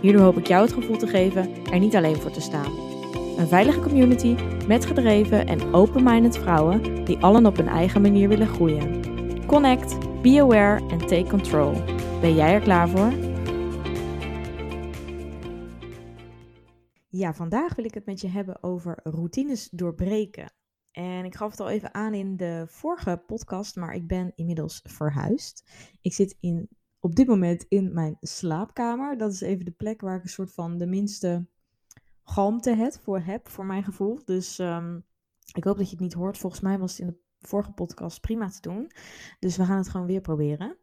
Hierdoor hoop ik jou het gevoel te geven er niet alleen voor te staan. Een veilige community met gedreven en open-minded vrouwen die allen op hun eigen manier willen groeien. Connect, be aware en take control. Ben jij er klaar voor? Ja, vandaag wil ik het met je hebben over routines doorbreken. En ik gaf het al even aan in de vorige podcast, maar ik ben inmiddels verhuisd. Ik zit in, op dit moment in mijn slaapkamer. Dat is even de plek waar ik een soort van de minste galmte heb voor, heb, voor mijn gevoel. Dus ehm, ik hoop dat je het niet hoort. Volgens mij was het in de vorige podcast prima te doen. Dus we gaan het gewoon weer proberen.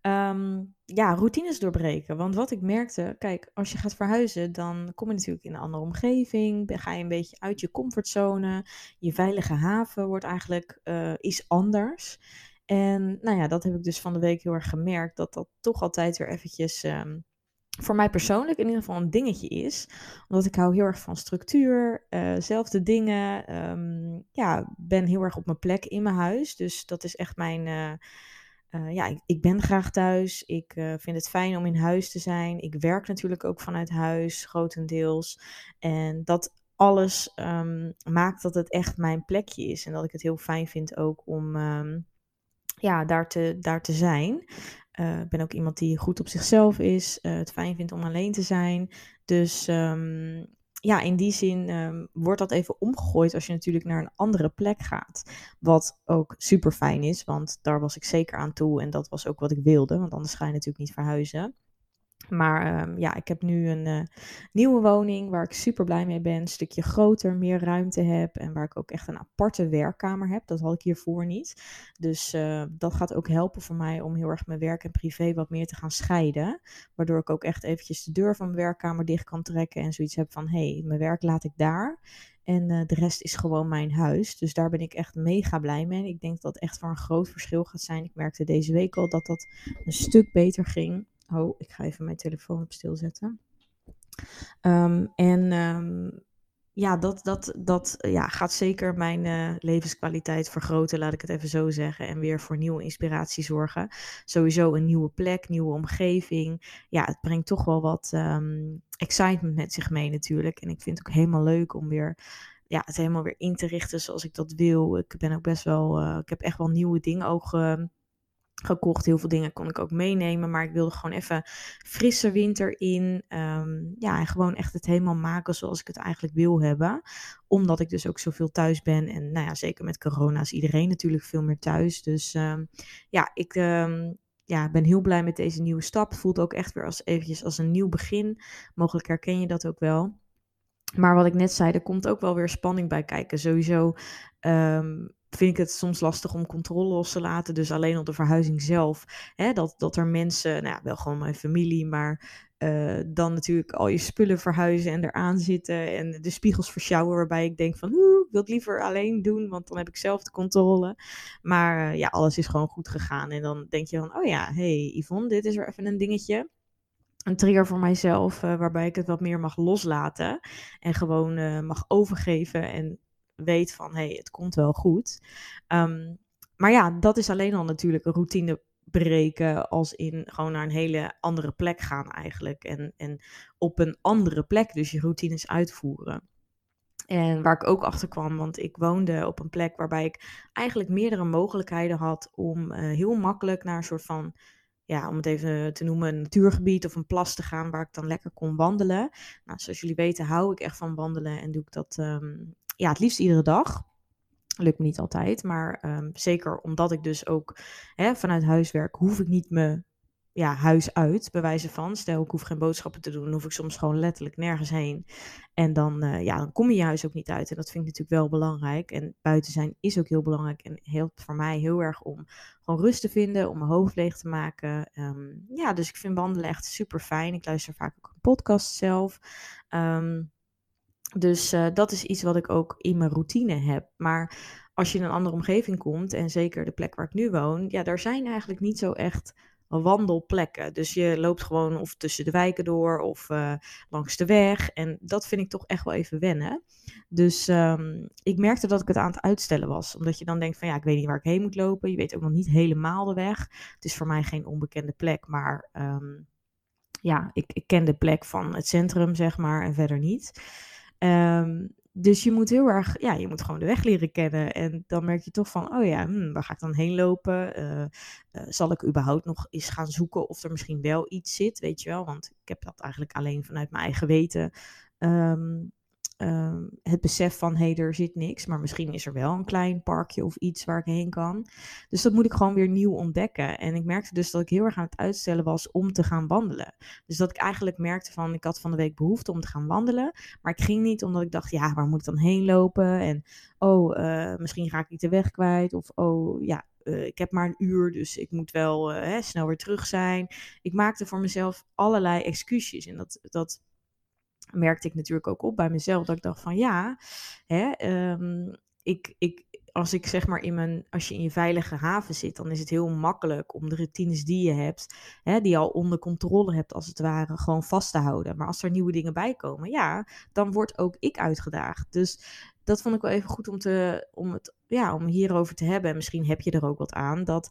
Ehm, ja, routines doorbreken. Want wat ik merkte, kijk, als je gaat verhuizen, dan kom je natuurlijk in een andere omgeving. Ga je een beetje uit je comfortzone. Je veilige haven wordt eigenlijk uh, iets anders. En nou ja, dat heb ik dus van de week heel erg gemerkt. Dat dat toch altijd weer eventjes um, voor mij persoonlijk in ieder geval een dingetje is. Omdat ik hou heel erg van structuur, uh, zelfde dingen. Um, ja, ben heel erg op mijn plek in mijn huis. Dus dat is echt mijn... Uh, uh, ja, ik, ik, ben graag thuis. Ik vind het fijn om in huis te zijn. Ik werk natuurlijk ook vanuit huis, grotendeels. En dat alles um, maakt dat het echt mijn plekje is. En dat ik het heel fijn vind ook om ja, daar, te, daar te zijn. Uh, ik ben ook iemand die goed op zichzelf is, uh, het fijn vindt om alleen te zijn. Dus um, ja, in die zin um, wordt dat even omgegooid als je natuurlijk naar een andere plek gaat. Wat ook super fijn is, want daar was ik zeker aan toe en dat was ook wat ik wilde, want anders ga je natuurlijk niet verhuizen. Maar um, ja, ik heb nu een uh, nieuwe woning waar ik super blij mee ben. Een stukje groter, meer ruimte heb. En waar ik ook echt een aparte werkkamer heb. Dat had ik hiervoor niet. Dus uh, dat gaat ook helpen voor mij om heel erg mijn werk en privé wat meer te gaan scheiden. Waardoor ik ook echt eventjes de deur van mijn werkkamer dicht kan trekken. En zoiets heb van, hé, hey, mijn werk laat ik daar. En uh, de rest is gewoon mijn huis. Dus daar ben ik echt mega blij mee. Ik denk dat het echt voor een groot verschil gaat zijn. Ik merkte deze week al dat dat een stuk beter ging. Oh, ik ga even mijn telefoon op stil zetten. Um, en um, ja, dat, dat, dat ja, gaat zeker mijn uh, levenskwaliteit vergroten, laat ik het even zo zeggen. En weer voor nieuwe inspiratie zorgen. Sowieso een nieuwe plek, nieuwe omgeving. Ja, het brengt toch wel wat um, excitement met zich mee natuurlijk. En ik vind het ook helemaal leuk om weer ja, het helemaal weer in te richten zoals ik dat wil. Ik ben ook best wel, uh, ik heb echt wel nieuwe dingen ook gekocht. Heel veel dingen kon ik ook meenemen. Maar ik wilde gewoon even frisse winter in. Um, ja, en gewoon echt het helemaal maken zoals ik het eigenlijk wil hebben. Omdat ik dus ook zoveel thuis ben. En nou ja, zeker met corona is iedereen natuurlijk veel meer thuis. Dus um, ja, ik um, ja, ben heel blij met deze nieuwe stap. Voelt ook echt weer als eventjes als een nieuw begin. Mogelijk herken je dat ook wel. Maar wat ik net zei, er komt ook wel weer spanning bij kijken. Sowieso vind ik het soms lastig om controle los te laten. Dus alleen op de verhuizing zelf. Hè, dat, dat er mensen, nou ja, wel gewoon mijn familie, maar uh, dan natuurlijk al je spullen verhuizen en eraan zitten. En de spiegels versjouwen, waarbij ik denk van, ik wil het liever alleen doen, want dan heb ik zelf de controle. Maar uh, ja, alles is gewoon goed gegaan. En dan denk je van, oh ja, hey Yvonne, dit is er even een dingetje een trigger voor mijzelf, uh, waarbij ik het wat meer mag loslaten en gewoon mag overgeven en weet van hé, hey, het komt wel goed. Um, maar ja, dat is alleen al natuurlijk een routine breken als in gewoon naar een hele andere plek gaan eigenlijk. En, en op een andere plek dus je routines uitvoeren. En waar ik ook achter kwam, want ik woonde op een plek waarbij ik eigenlijk meerdere mogelijkheden had om uh, heel makkelijk naar een soort van ja, om het even te noemen, een natuurgebied of een plas te gaan waar ik dan lekker kon wandelen. Nou, zoals jullie weten hou ik echt van wandelen en doe ik dat um, ja, het liefst iedere dag. Lukt me niet altijd, maar um, zeker omdat ik dus ook hè, vanuit huiswerk hoef ik niet me ja, huis uit, bij wijze van. Stel, ik hoef geen boodschappen te doen, hoef ik soms gewoon letterlijk nergens heen. En dan, uh, ja, dan kom je je huis ook niet uit. En dat vind ik natuurlijk wel belangrijk. En buiten zijn is ook heel belangrijk en helpt voor mij heel erg om gewoon rust te vinden, om mijn hoofd leeg te maken. Um, ja, dus ik vind wandelen echt super fijn. Ik luister vaak ook een podcast zelf. Um, dus uh, dat is iets wat ik ook in mijn routine heb. Maar als je in een andere omgeving komt, en zeker de plek waar ik nu woon, ja, daar zijn eigenlijk niet zo echt wandelplekken. Dus je loopt gewoon of tussen de wijken door of uh, langs de weg. En dat vind ik toch echt wel even wennen. Dus um, ik merkte dat ik het aan het uitstellen was. Omdat je dan denkt van ja, ik weet niet waar ik heen moet lopen. Je weet ook nog niet helemaal de weg. Het is voor mij geen onbekende plek, maar um, ja, ik, ik ken de plek van het centrum, zeg maar, en verder niet. Um, dus je moet heel erg, ja, je moet gewoon de weg leren kennen. En dan merk je toch van, oh ja, hmm, waar ga ik dan heen lopen? Uh, uh, zal ik überhaupt nog eens gaan zoeken of er misschien wel iets zit, weet je wel? Want ik heb dat eigenlijk alleen vanuit mijn eigen weten um, Ehm, het besef van hé, hey, er zit niks, maar misschien is er wel een klein parkje of iets waar ik heen kan. Dus dat moet ik gewoon weer nieuw ontdekken. En ik merkte dus dat ik heel erg aan het uitstellen was om te gaan wandelen. Dus dat ik eigenlijk merkte van ik had van de week behoefte om te gaan wandelen, maar ik ging niet omdat ik dacht ja, waar moet ik dan heen lopen? En oh, uh, misschien ga ik niet de weg kwijt of oh ja, uh, ik heb maar een uur, dus ik moet wel uh, hè, snel weer terug zijn. Ik maakte voor mezelf allerlei excuses en dat, dat merkte ik natuurlijk ook op bij mezelf. Dat ik dacht van ja, hè, um, ik, ik, als ik zeg maar in mijn, als je in je veilige haven zit, dan is het heel makkelijk om de routines die je hebt, hè, die je al onder controle hebt als het ware, gewoon vast te houden. Maar als er nieuwe dingen bij komen, ja, dan word ook ik uitgedaagd. Dus dat vond ik wel even goed om, te, om, het, ja, om hierover te hebben. En misschien heb je er ook wat aan dat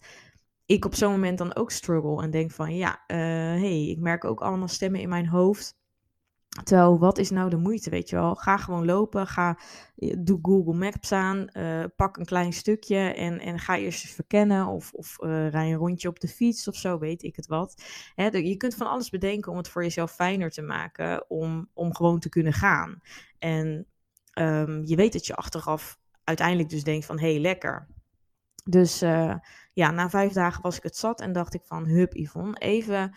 ik op zo'n moment dan ook struggle en denk van ja, uh, hey, ik merk ook allemaal stemmen in mijn hoofd Terwijl, wat is nou de moeite, weet je wel? Ga gewoon lopen, ga, eh, doe Google Maps aan, uh, pak een klein stukje en, en ga eerst eens verkennen of, of uh, rij een rondje op de fiets of zo, weet ik het wat. Hè, je kunt van alles bedenken om het voor jezelf fijner te maken, om, om gewoon te kunnen gaan. En um, je weet dat je achteraf uiteindelijk dus denkt van, hé, hey, lekker. Dus ja, na vijf dagen was ik het zat en dacht ik van, hup Yvonne, even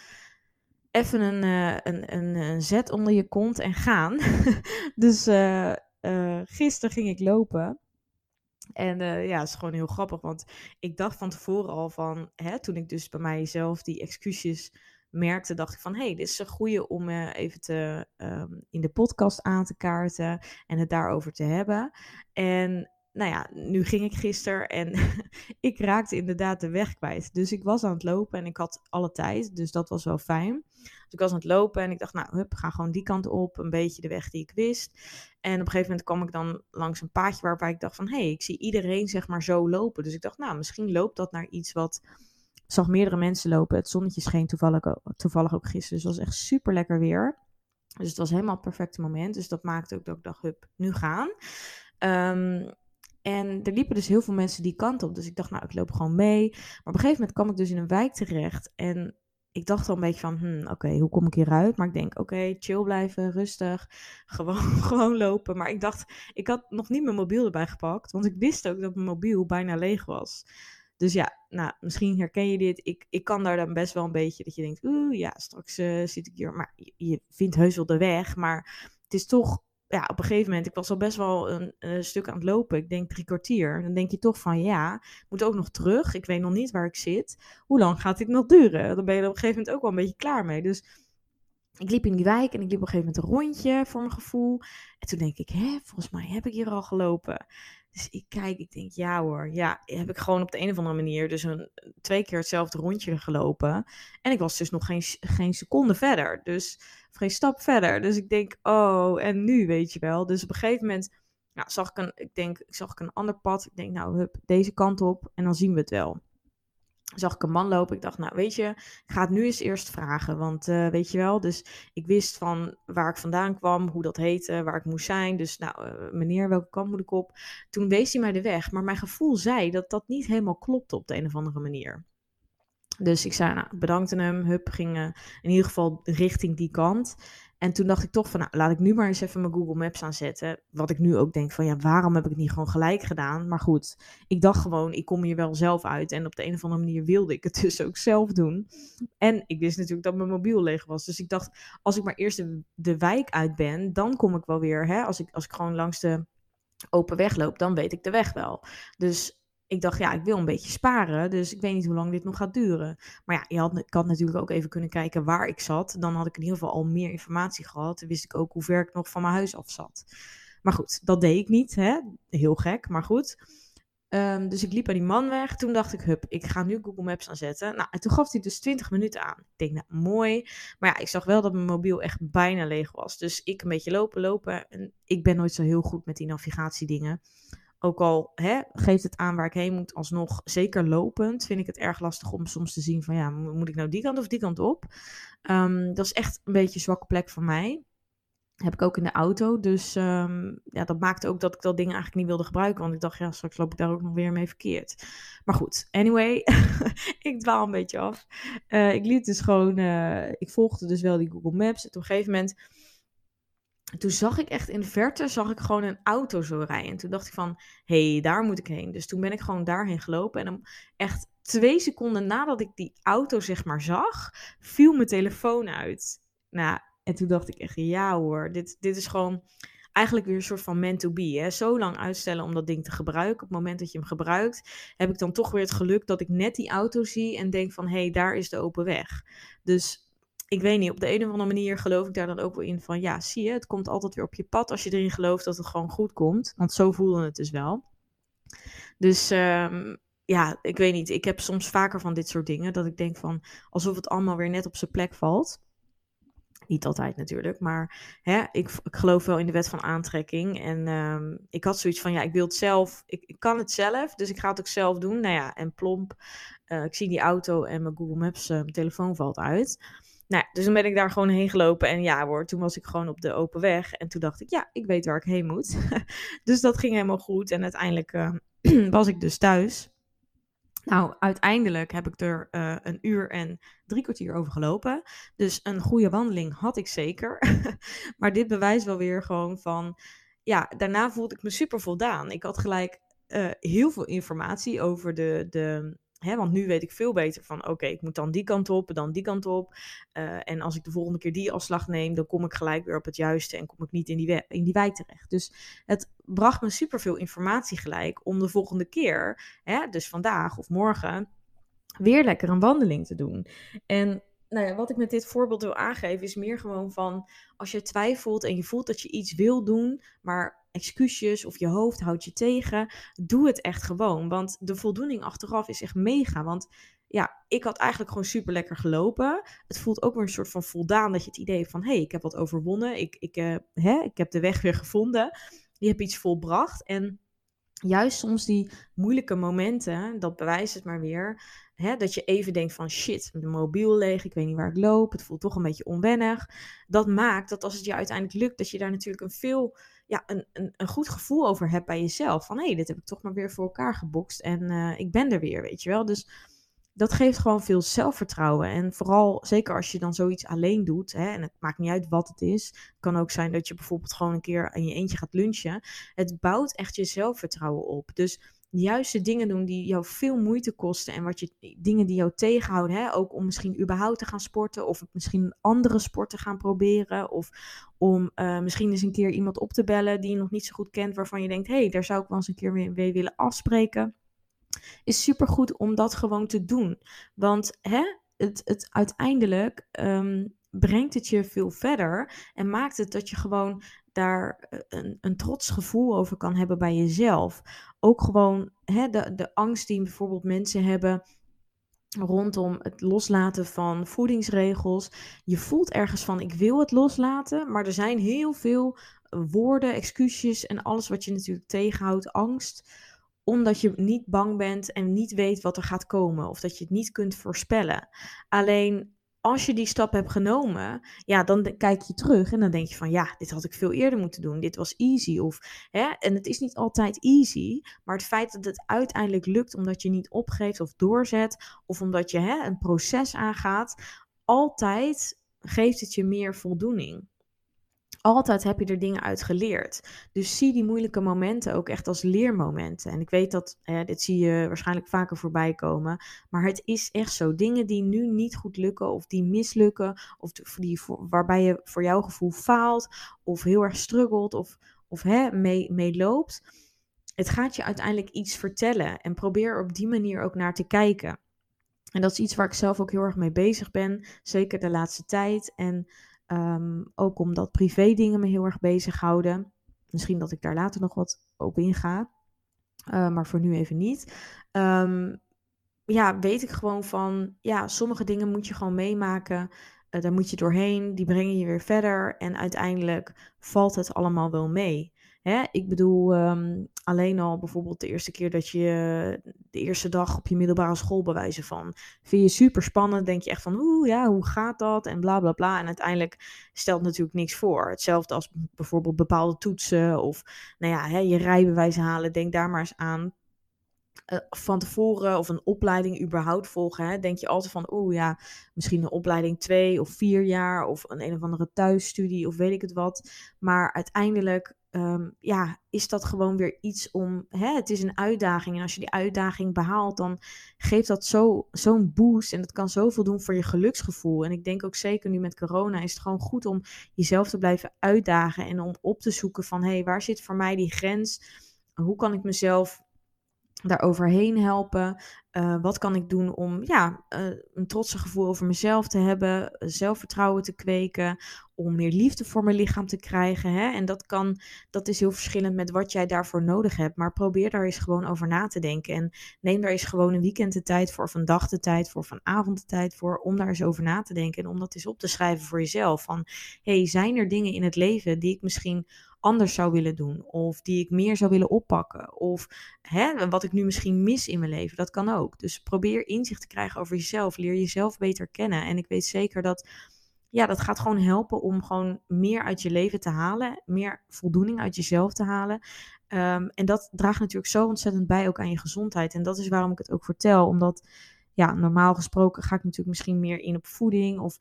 even een, uh, een, een, een, zet onder je kont en gaan. dus uh, gisteren ging ik lopen. En ja, het is gewoon heel grappig, want ik dacht van tevoren al van, hè, toen ik dus bij mijzelf die excuses merkte, dacht ik van, hé, hey, dit is een goede om even te, um, in de podcast aan te kaarten en het daarover te hebben. En nou ja, nu ging ik gisteren en ik raakte inderdaad de weg kwijt. Dus ik was aan het lopen en ik had alle tijd, dus dat was wel fijn. Dus ik was aan het lopen en ik dacht, nou, hup, ga gewoon die kant op, een beetje de weg die ik wist. En op een gegeven moment kwam ik dan langs een paadje waarbij ik dacht van, hé, hey, ik zie iedereen zeg maar zo lopen. Dus ik dacht, nou, misschien loopt dat naar iets wat... Ik zag meerdere mensen lopen. Het zonnetje scheen toevallig toevallig ook gisteren. Dus het was echt super lekker weer. Dus het was helemaal het perfecte moment. Dus dat maakte ook dat ik dacht, hup, nu gaan. Um, en er liepen dus heel veel mensen die kant op. Dus ik dacht, nou, ik loop gewoon mee. Maar op een gegeven moment kwam ik dus in een wijk terecht. En ik dacht al een beetje van, hmm, oké, hoe kom ik hieruit? Maar ik denk, oké, chill blijven, rustig, gewoon, gewoon lopen. Maar ik dacht, ik had nog niet mijn mobiel erbij gepakt. Want ik wist ook dat mijn mobiel bijna leeg was. Dus ja, nou, misschien herken je dit. Ik, ik kan daar dan best wel een beetje dat je denkt, oeh, ja, straks uh, zit ik hier. Maar je, je vindt heus wel de weg. Maar het is toch ja, op een gegeven moment, ik was al best wel een, stuk aan het lopen. Ik denk drie kwartier. Dan denk je toch van ja, ik moet ook nog terug. Ik weet nog niet waar ik zit. Hoe lang gaat dit nog duren? Dan ben je op een gegeven moment ook wel een beetje klaar mee. Dus ik liep in die wijk en ik liep op een gegeven moment een rondje voor mijn gevoel. En toen denk ik, hè, volgens mij heb ik hier al gelopen. Dus ik kijk, ik denk, ja hoor, ja, heb ik gewoon op de een of andere manier dus een, twee keer hetzelfde rondje gelopen. En ik was dus nog geen, geen seconde verder. Dus geen stap verder. Dus ik denk, oh, en nu weet je wel. Dus op een gegeven moment nou, zag ik een, ik denk, zag ik een ander pad. Ik denk, nou, hup, deze kant op en dan zien we het wel. Zag ik een man lopen. Ik dacht, nou, weet je, ik ga het nu eens eerst vragen. Want uh, weet je wel, dus ik wist van waar ik vandaan kwam, hoe dat heette, waar ik moest zijn. Dus, nou, uh, meneer, welke kant moet ik op? Toen wees hij mij de weg. Maar mijn gevoel zei dat dat niet helemaal klopte op de een of andere manier. Dus ik zei, nou, bedankte hem, hup, ging in ieder geval richting die kant. En toen dacht ik toch van, nou, laat ik nu maar eens even mijn Google Maps aanzetten. Wat ik nu ook denk van, ja, waarom heb ik het niet gewoon gelijk gedaan? Maar goed, ik dacht gewoon, ik kom hier wel zelf uit. En op de een of andere manier wilde ik het dus ook zelf doen. En ik wist natuurlijk dat mijn mobiel leeg was. Dus ik dacht, als ik maar eerst de, de wijk uit ben, dan kom ik wel weer. Hè? Als, ik, als ik gewoon langs de open weg loop, dan weet ik de weg wel. Dus ik dacht, ja, ik wil een beetje sparen, dus ik weet niet hoe lang dit nog gaat duren. Maar ja, je had, ik had natuurlijk ook even kunnen kijken waar ik zat. Dan had ik in ieder geval al meer informatie gehad. Dan wist ik ook hoe ver ik nog van mijn huis af zat. Maar goed, dat deed ik niet, hè? heel gek, maar goed. Ehm, dus ik liep bij die man weg. Toen dacht ik, hup, ik ga nu Google Maps aanzetten. Nou, en toen gaf hij dus 20 minuten aan. Ik denk, nou, mooi. Maar ja, ik zag wel dat mijn mobiel echt bijna leeg was. Dus ik een beetje lopen, lopen. En ik ben nooit zo heel goed met die navigatiedingen. Ook al hè, geeft het aan waar ik heen moet, alsnog zeker lopend, vind ik het erg lastig om soms te zien van ja, moet ik nou die kant of die kant op? Um, dat is echt een beetje een zwakke plek voor mij. Heb ik ook in de auto. Dus um, ja, dat maakte ook dat ik dat dingen eigenlijk niet wilde gebruiken. Want ik dacht, ja, straks loop ik daar ook nog weer mee verkeerd. Maar goed, anyway, ik dwaal een beetje af. Uh, ik liet dus gewoon, uh, ik volgde dus wel die Google Maps. En op een gegeven moment toen zag ik echt in verte, zag ik gewoon een auto zo rijden. En toen dacht ik van, hé, hey, daar moet ik heen. Dus toen ben ik gewoon daarheen gelopen. En dan echt twee seconden nadat ik die auto zeg maar zag, viel mijn telefoon uit. Nou, en toen dacht ik echt, ja hoor, dit, dit is gewoon eigenlijk weer een soort van meant to be. Hè? Zo lang uitstellen om dat ding te gebruiken. Op het moment dat je hem gebruikt, heb ik dan toch weer het geluk dat ik net die auto zie en denk van, hé, hey, daar is de open weg. Dus ik weet niet, op de een of andere manier geloof ik daar dan ook wel in van, ja, zie je, het komt altijd weer op je pad als je erin gelooft dat het gewoon goed komt. Want zo voelde het dus wel. Dus um, ja, ik weet niet, ik heb soms vaker van dit soort dingen dat ik denk van, alsof het allemaal weer net op zijn plek valt. Niet altijd natuurlijk, maar hè, ik, ik geloof wel in de wet van aantrekking. En um, ik had zoiets van, ja, ik wil het zelf, ik, kan het zelf, dus ik ga het ook zelf doen. Nou ja, en plomp, uh, ik zie die auto en mijn Google Maps, mijn telefoon valt uit. Nou, dus dan ben ik daar gewoon heen gelopen. En ja hoor, toen was ik gewoon op de open weg. En toen dacht ik, ja, ik weet waar ik heen moet. dus dat ging helemaal goed. En uiteindelijk uh, was ik dus thuis. Nou, uiteindelijk heb ik er uh, een uur en drie kwartier over gelopen. Dus een goede wandeling had ik zeker. maar dit bewijst wel weer gewoon van... Ja, daarna voelde ik me super voldaan. Ik had gelijk uh, heel veel informatie over de, de Want nu weet ik veel beter van, oké, ik moet dan die kant op, dan die kant op. Uh, en als ik de volgende keer die afslag neem, dan kom ik gelijk weer op het juiste en kom ik niet in die, in die wijk terecht. Dus het bracht me superveel informatie gelijk om de volgende keer, hè, dus vandaag of morgen, weer lekker een wandeling te doen. En nou ja, wat ik met dit voorbeeld wil aangeven is meer gewoon van als je twijfelt en je voelt dat je iets wil doen, maar excuusjes of je hoofd houdt je tegen, doe het echt gewoon. Want de voldoening achteraf is echt mega. Want ja, ik had eigenlijk gewoon super lekker gelopen. Het voelt ook weer een soort van voldaan dat je het idee van hé, hey, ik heb wat overwonnen. Ik, ik, uh, hè, ik heb de weg weer gevonden. Je hebt iets volbracht. En juist soms die moeilijke momenten, dat bewijst het maar weer. Hè, dat je even denkt van shit, de mobiel leeg, ik weet niet waar ik loop, het voelt toch een beetje onwennig. Dat maakt dat als het je uiteindelijk lukt, dat je daar natuurlijk een veel, ja, een, een, een goed gevoel over hebt bij jezelf. Van hé, hey, dit heb ik toch maar weer voor elkaar gebokst en uh, ik ben er weer, weet je wel. Dus dat geeft gewoon veel zelfvertrouwen. En vooral, zeker als je dan zoiets alleen doet, hè, en het maakt niet uit wat het is. Het kan ook zijn dat je bijvoorbeeld gewoon een keer in je eentje gaat lunchen. Het bouwt echt je zelfvertrouwen op. Dus juist de dingen doen die jou veel moeite kosten en wat je, dingen die jou tegenhouden, hè, ook om misschien überhaupt te gaan sporten of misschien andere sport te gaan proberen of om uh, misschien eens een keer iemand op te bellen die je nog niet zo goed kent, waarvan je denkt, hé, hey, daar zou ik wel eens een keer mee, willen afspreken is supergoed om dat gewoon te doen. Want hè, het, het uiteindelijk um, brengt het je veel verder en maakt het dat je gewoon daar eh, een, een trots gevoel over kan hebben bij jezelf. Ook gewoon hè, de, de angst die bijvoorbeeld mensen hebben rondom het loslaten van voedingsregels. Je voelt ergens van ik wil het loslaten, maar er zijn heel veel woorden, excuses en alles wat je natuurlijk tegenhoudt, angst omdat je niet bang bent en niet weet wat er gaat komen of dat je het niet kunt voorspellen. Alleen als je die stap hebt genomen, ja, dan kijk je terug en dan denk je van ja, dit had ik veel eerder moeten doen. Dit was easy. Of, hè, en het is niet altijd easy, maar het feit dat het uiteindelijk lukt omdat je niet opgeeft of doorzet, of omdat je hè, een proces aangaat, altijd geeft het je meer voldoening. Altijd heb je er dingen uit geleerd. Dus zie die moeilijke momenten ook echt als leermomenten. En ik weet dat, dit zie je waarschijnlijk vaker voorbij komen. Maar het is echt zo. Dingen die nu niet goed lukken of die mislukken. Of die, waarbij je voor jouw gevoel faalt. Of heel erg struggelt of, of hè, mee, mee loopt. Het gaat je uiteindelijk iets vertellen. En probeer op die manier ook naar te kijken. En dat is iets waar ik zelf ook heel erg mee bezig ben. Zeker de laatste tijd. En Um, ook omdat privé dingen me heel erg bezighouden. Misschien dat ik daar later nog wat op inga. Uh, maar voor nu even niet. Um, ja, weet ik gewoon van. Ja, sommige dingen moet je gewoon meemaken. Uh, daar moet je doorheen. Die brengen je weer verder. En uiteindelijk valt het allemaal wel mee. Hè? Ik bedoel, um, alleen al bijvoorbeeld de eerste keer dat je de eerste dag op je middelbare school bewijzen van. Vind je super spannend, denk je echt van, oeh ja, hoe gaat dat? En bla bla bla. En uiteindelijk stelt natuurlijk niks voor. Hetzelfde als bijvoorbeeld bepaalde toetsen of, nou ja, hè, je rijbewijs halen. Denk daar maar eens aan. Uh, van tevoren of een opleiding überhaupt volgen, hè, denk je altijd van, oeh ja, misschien een opleiding twee of vier jaar of een een of andere thuisstudie of weet ik het wat. Maar uiteindelijk Ehm, ja, is dat gewoon weer iets om. Hè, het is een uitdaging. En als je die uitdaging behaalt, dan geeft dat zo, zo'n boost. En dat kan zoveel doen voor je geluksgevoel. En ik denk ook zeker nu met corona is het gewoon goed om jezelf te blijven uitdagen. En om op te zoeken van hé, hey, waar zit voor mij die grens? Hoe kan ik mezelf daar overheen helpen? Uh, wat kan ik doen om ja, uh, een trotse gevoel over mezelf te hebben, zelfvertrouwen te kweken, om meer liefde voor mijn lichaam te krijgen. Hè? En dat kan, dat is heel verschillend met wat jij daarvoor nodig hebt. Maar probeer daar eens gewoon over na te denken. En neem daar eens gewoon een weekend de tijd voor, of een dag de tijd voor, of een avond de tijd voor, om daar eens over na te denken. En om dat eens op te schrijven voor jezelf. Van, hey, zijn er dingen in het leven die ik misschien anders zou willen doen. Of die ik meer zou willen oppakken. Of hè, wat ik nu misschien mis in mijn leven. Dat kan ook. Dus probeer inzicht te krijgen over jezelf. Leer jezelf beter kennen. En ik weet zeker dat. Ja, dat gaat gewoon helpen om gewoon meer uit je leven te halen. Meer voldoening uit jezelf te halen. Um, en dat draagt natuurlijk zo ontzettend bij ook aan je gezondheid. En dat is waarom ik het ook vertel. Omdat, ja, normaal gesproken ga ik natuurlijk misschien meer in op voeding. Of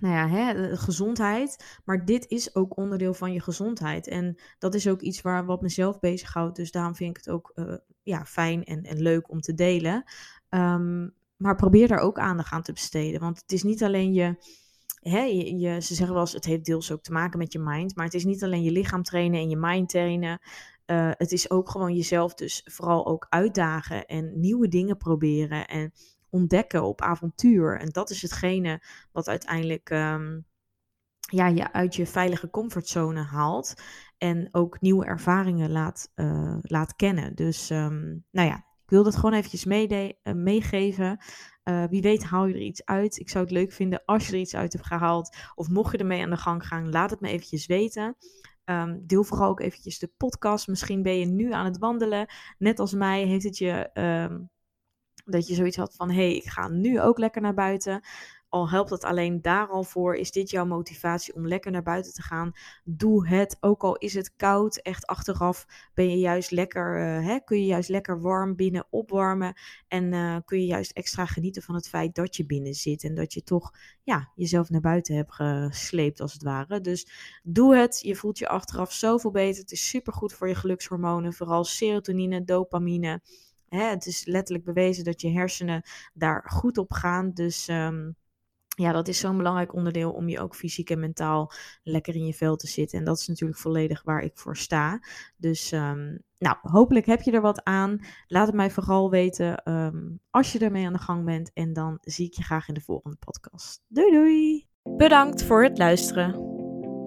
nou ja, hè, gezondheid. Maar dit is ook onderdeel van je gezondheid. En dat is ook iets waar wat mezelf bezighoudt. Dus daarom vind ik het ook uh, ja, fijn en, en leuk om te delen. Um, maar probeer daar ook aandacht aan te besteden. Want het is niet alleen je. Hè, je, ze zeggen wel eens, het heeft deels ook te maken met je mind. Maar het is niet alleen je lichaam trainen en je mind trainen. Uh, het is ook gewoon jezelf dus vooral ook uitdagen en nieuwe dingen proberen. En ontdekken op avontuur. En dat is hetgene wat uiteindelijk um, ja, je uit je veilige comfortzone haalt. En ook nieuwe ervaringen laat, uh, laat kennen. Dus um, nou ja, ik wil dat gewoon eventjes meede, uh, meegeven. Uh, wie weet haal je er iets uit. Ik zou het leuk vinden als je er iets uit hebt gehaald. Of mocht je ermee aan de gang gaan, laat het me eventjes weten. Um, deel vooral ook eventjes de podcast. Misschien ben je nu aan het wandelen. Net als mij heeft het je dat je zoiets had van: hé, hey, ik ga nu ook lekker naar buiten. Al helpt het alleen daar al voor, is dit jouw motivatie om lekker naar buiten te gaan? Doe het, ook al is het koud. Echt achteraf ben je juist lekker, uh, hè, kun je juist lekker warm binnen opwarmen. En uh, kun je juist extra genieten van het feit dat je binnen zit. En dat je toch ja, jezelf naar buiten hebt gesleept, als het ware. Dus doe het. Je voelt je achteraf zoveel beter. Het is super goed voor je gelukshormonen, vooral serotonine, dopamine. Hè, het is letterlijk bewezen dat je hersenen daar goed op gaan. Dus um, ja, dat is zo'n belangrijk onderdeel om je ook fysiek en mentaal lekker in je vel te zitten. En dat is natuurlijk volledig waar ik voor sta. Dus um, nou, hopelijk heb je er wat aan. Laat het mij vooral weten um, als je ermee aan de gang bent. En dan zie ik je graag in de volgende podcast. Doei doei! Bedankt voor het luisteren.